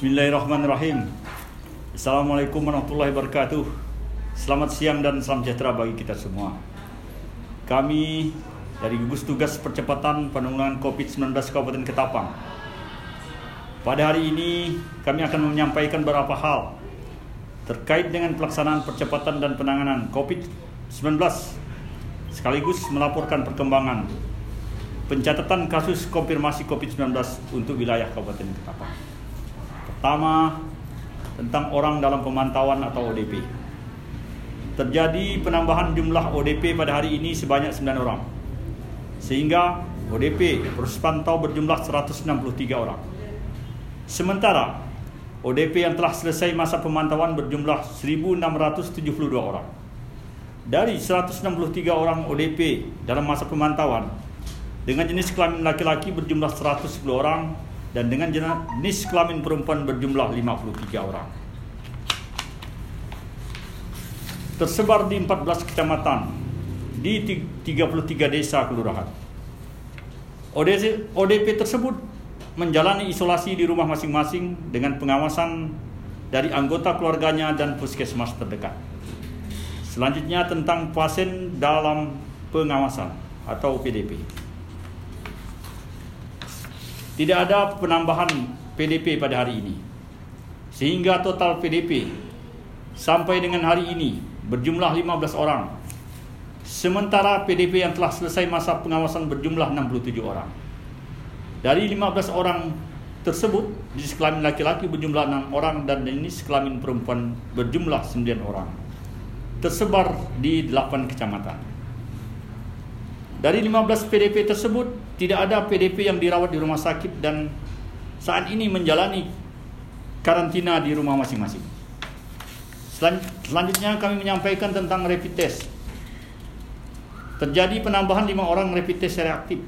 Bismillahirrahmanirrahim. Assalamualaikum warahmatullahi wabarakatuh. Selamat siang dan salam sejahtera bagi kita semua. Kami dari gugus tugas percepatan penanggulangan COVID-19 Kabupaten Ketapang. Pada hari ini kami akan menyampaikan beberapa hal terkait dengan pelaksanaan percepatan dan penanganan COVID-19 sekaligus melaporkan perkembangan pencatatan kasus konfirmasi COVID-19 untuk wilayah Kabupaten Ketapang. Pertama, tentang orang dalam pemantauan atau ODP. Terjadi penambahan jumlah ODP pada hari ini sebanyak 9 orang. Sehingga ODP terus pantau berjumlah 163 orang. Sementara ODP yang telah selesai masa pemantauan berjumlah 1672 orang. Dari 163 orang ODP dalam masa pemantauan dengan jenis kelamin laki-laki berjumlah 110 orang dan dengan jenis kelamin perempuan berjumlah 53 orang. Tersebar di 14 kecamatan di 33 desa kelurahan. ODP tersebut menjalani isolasi di rumah masing-masing dengan pengawasan dari anggota keluarganya dan puskesmas terdekat. Selanjutnya tentang pasien dalam pengawasan atau PDP. Tidak ada penambahan PDP pada hari ini. Sehingga total PDP sampai dengan hari ini berjumlah 15 orang. Sementara PDP yang telah selesai masa pengawasan berjumlah 67 orang. Dari 15 orang tersebut, jenis kelamin laki-laki berjumlah 6 orang dan jenis kelamin perempuan berjumlah 9 orang. Tersebar di 8 kecamatan. Dari 15 PDP tersebut, tidak ada PDP yang dirawat di rumah sakit dan saat ini menjalani karantina di rumah masing-masing. Selanjutnya kami menyampaikan tentang rapid test. Terjadi penambahan 5 orang rapid test reaktif,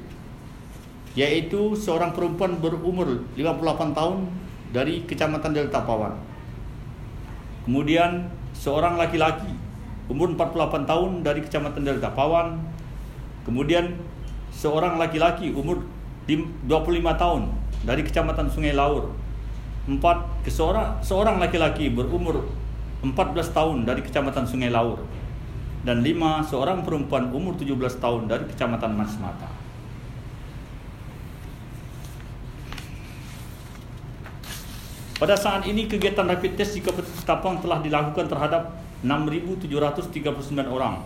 yaitu seorang perempuan berumur 58 tahun dari Kecamatan Delta Pawan. Kemudian seorang laki-laki umur 48 tahun dari Kecamatan Delta Pawan Kemudian seorang laki-laki umur 25 tahun dari Kecamatan Sungai Laur. Empat, seorang, seorang laki-laki berumur 14 tahun dari Kecamatan Sungai Laur. Dan lima, seorang perempuan umur 17 tahun dari Kecamatan Mas Mata. Pada saat ini kegiatan rapid test di Kabupaten Ketapang telah dilakukan terhadap 6.739 orang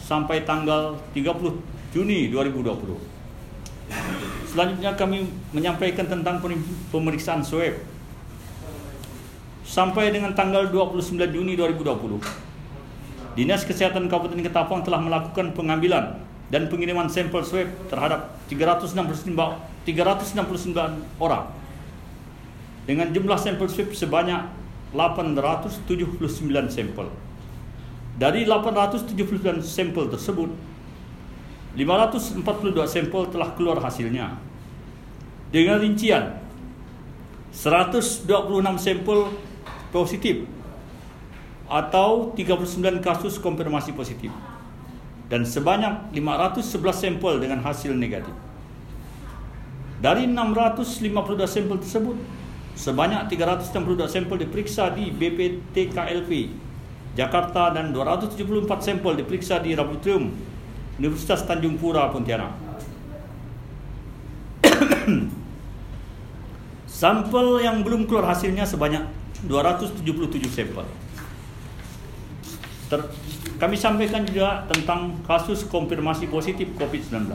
sampai tanggal 30 Juni 2020. Selanjutnya kami menyampaikan tentang pemeriksaan swab. Sampai dengan tanggal 29 Juni 2020, Dinas Kesehatan Kabupaten Ketapang telah melakukan pengambilan dan pengiriman sampel swab terhadap 369, 369 orang dengan jumlah sampel swab sebanyak 879 sampel. Dari 879 sampel tersebut, 542 sampel telah keluar hasilnya. Dengan rincian 126 sampel positif atau 39 kasus konfirmasi positif dan sebanyak 511 sampel dengan hasil negatif. Dari 652 sampel tersebut, sebanyak 362 sampel diperiksa di BPTKLP Jakarta dan 274 sampel diperiksa di Laboratorium Universitas Tanjung Pura Pontianak. sampel yang belum keluar hasilnya sebanyak 277 sampel. Ter, kami sampaikan juga tentang kasus konfirmasi positif COVID-19.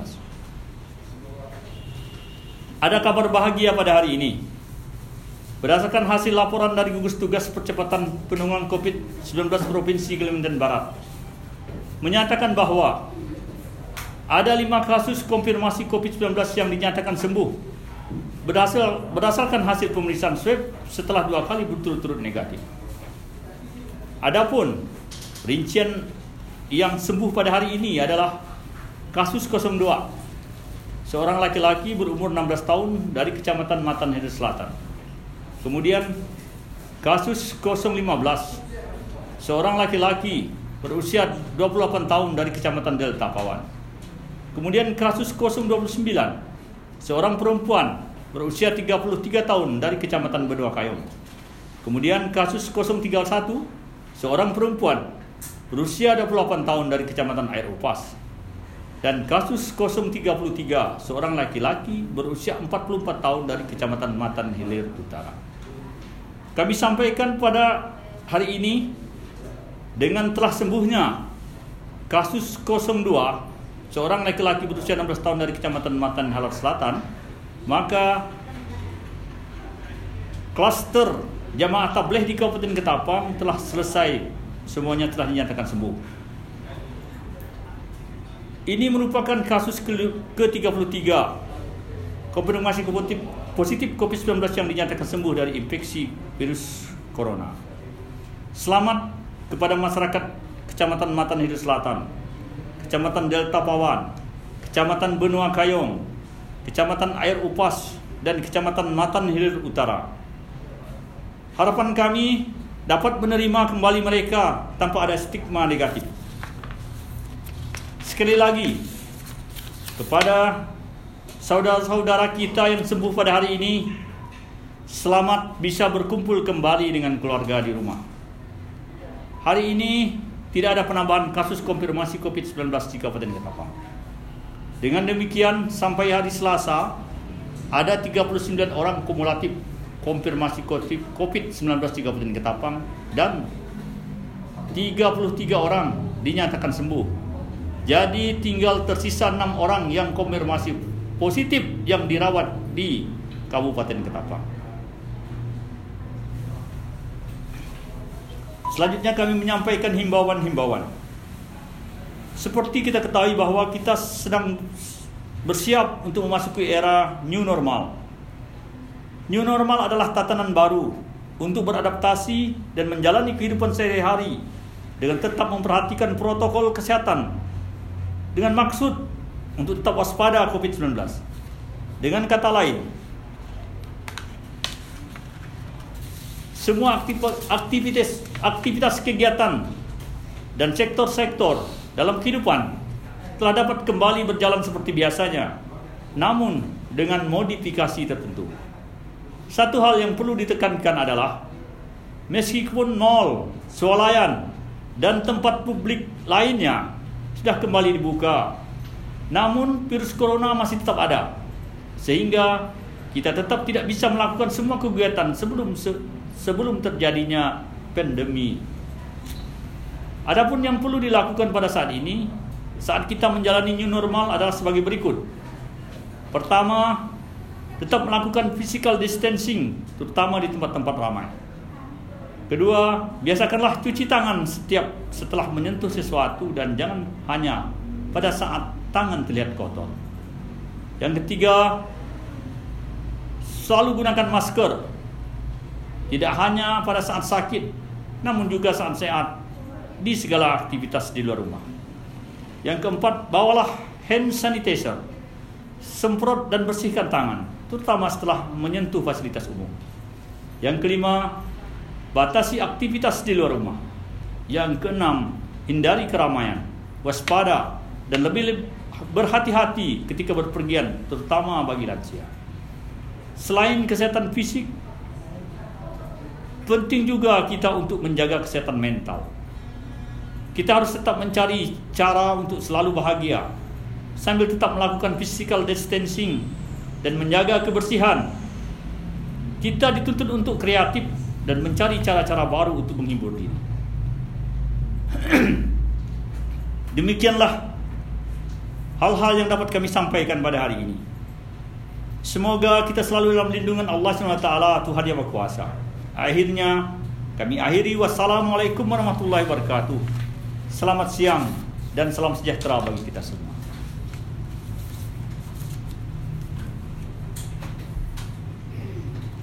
Ada kabar bahagia pada hari ini. Berdasarkan hasil laporan dari gugus tugas percepatan penanganan COVID-19 Provinsi Kalimantan Barat, menyatakan bahwa ada lima kasus konfirmasi COVID-19 yang dinyatakan sembuh berdasar, berdasarkan hasil pemeriksaan swab setelah dua kali berturut-turut negatif. Adapun rincian yang sembuh pada hari ini adalah kasus 02 seorang laki-laki berumur 16 tahun dari Kecamatan Matan Hede Selatan. Kemudian kasus 015 seorang laki-laki berusia 28 tahun dari Kecamatan Delta Pawan. Kemudian kasus 029, seorang perempuan berusia 33 tahun dari Kecamatan Bedua Kayong. Kemudian kasus 031 seorang perempuan berusia 28 tahun dari Kecamatan Air Upas. Dan kasus 033 seorang laki-laki berusia 44 tahun dari Kecamatan Matan Hilir Utara. Kami sampaikan pada hari ini dengan telah sembuhnya kasus 02 seorang laki-laki berusia 16 tahun dari Kecamatan Matan Halar Selatan, maka klaster jamaah tabligh di Kabupaten Ketapang telah selesai, semuanya telah dinyatakan sembuh. Ini merupakan kasus ke-33 konfirmasi positif, positif COVID-19 yang dinyatakan sembuh dari infeksi virus corona. Selamat kepada masyarakat Kecamatan Matan Hilir Selatan, Kecamatan Delta Pawan, Kecamatan Benua Kayong, Kecamatan Air Upas, dan Kecamatan Matan Hilir Utara. Harapan kami dapat menerima kembali mereka tanpa ada stigma negatif. Sekali lagi, kepada saudara-saudara kita yang sembuh pada hari ini, selamat bisa berkumpul kembali dengan keluarga di rumah. Hari ini tidak ada penambahan kasus konfirmasi COVID-19 di Kabupaten Ketapang. Dengan demikian, sampai hari Selasa, ada 39 orang kumulatif konfirmasi COVID-19 di Kabupaten Ketapang dan 33 orang dinyatakan sembuh jadi tinggal tersisa enam orang yang konfirmasi positif yang dirawat di Kabupaten Ketapang. Selanjutnya kami menyampaikan himbauan-himbauan. Seperti kita ketahui bahwa kita sedang bersiap untuk memasuki era new normal. New normal adalah tatanan baru untuk beradaptasi dan menjalani kehidupan sehari-hari dengan tetap memperhatikan protokol kesehatan dengan maksud untuk tetap waspada COVID-19. Dengan kata lain, semua aktivitas aktivitas kegiatan dan sektor-sektor dalam kehidupan telah dapat kembali berjalan seperti biasanya, namun dengan modifikasi tertentu. Satu hal yang perlu ditekankan adalah meskipun mall, swalayan, dan tempat publik lainnya sudah kembali dibuka. Namun virus corona masih tetap ada. Sehingga kita tetap tidak bisa melakukan semua kegiatan sebelum se, sebelum terjadinya pandemi. Adapun yang perlu dilakukan pada saat ini saat kita menjalani new normal adalah sebagai berikut. Pertama, tetap melakukan physical distancing terutama di tempat-tempat ramai. Kedua, biasakanlah cuci tangan setiap setelah menyentuh sesuatu dan jangan hanya pada saat tangan terlihat kotor. Yang ketiga, selalu gunakan masker. Tidak hanya pada saat sakit, namun juga saat sehat di segala aktivitas di luar rumah. Yang keempat, bawalah hand sanitizer. Semprot dan bersihkan tangan, terutama setelah menyentuh fasilitas umum. Yang kelima, Batasi aktivitas di luar rumah. Yang keenam, hindari keramaian, waspada, dan lebih berhati-hati ketika berpergian, terutama bagi lansia. Selain kesehatan fisik, penting juga kita untuk menjaga kesehatan mental. Kita harus tetap mencari cara untuk selalu bahagia, sambil tetap melakukan physical distancing dan menjaga kebersihan. Kita dituntut untuk kreatif dan mencari cara-cara baru untuk menghibur diri. Demikianlah hal-hal yang dapat kami sampaikan pada hari ini. Semoga kita selalu dalam lindungan Allah SWT Tuhan yang berkuasa. Akhirnya kami akhiri wassalamualaikum warahmatullahi wabarakatuh. Selamat siang dan salam sejahtera bagi kita semua.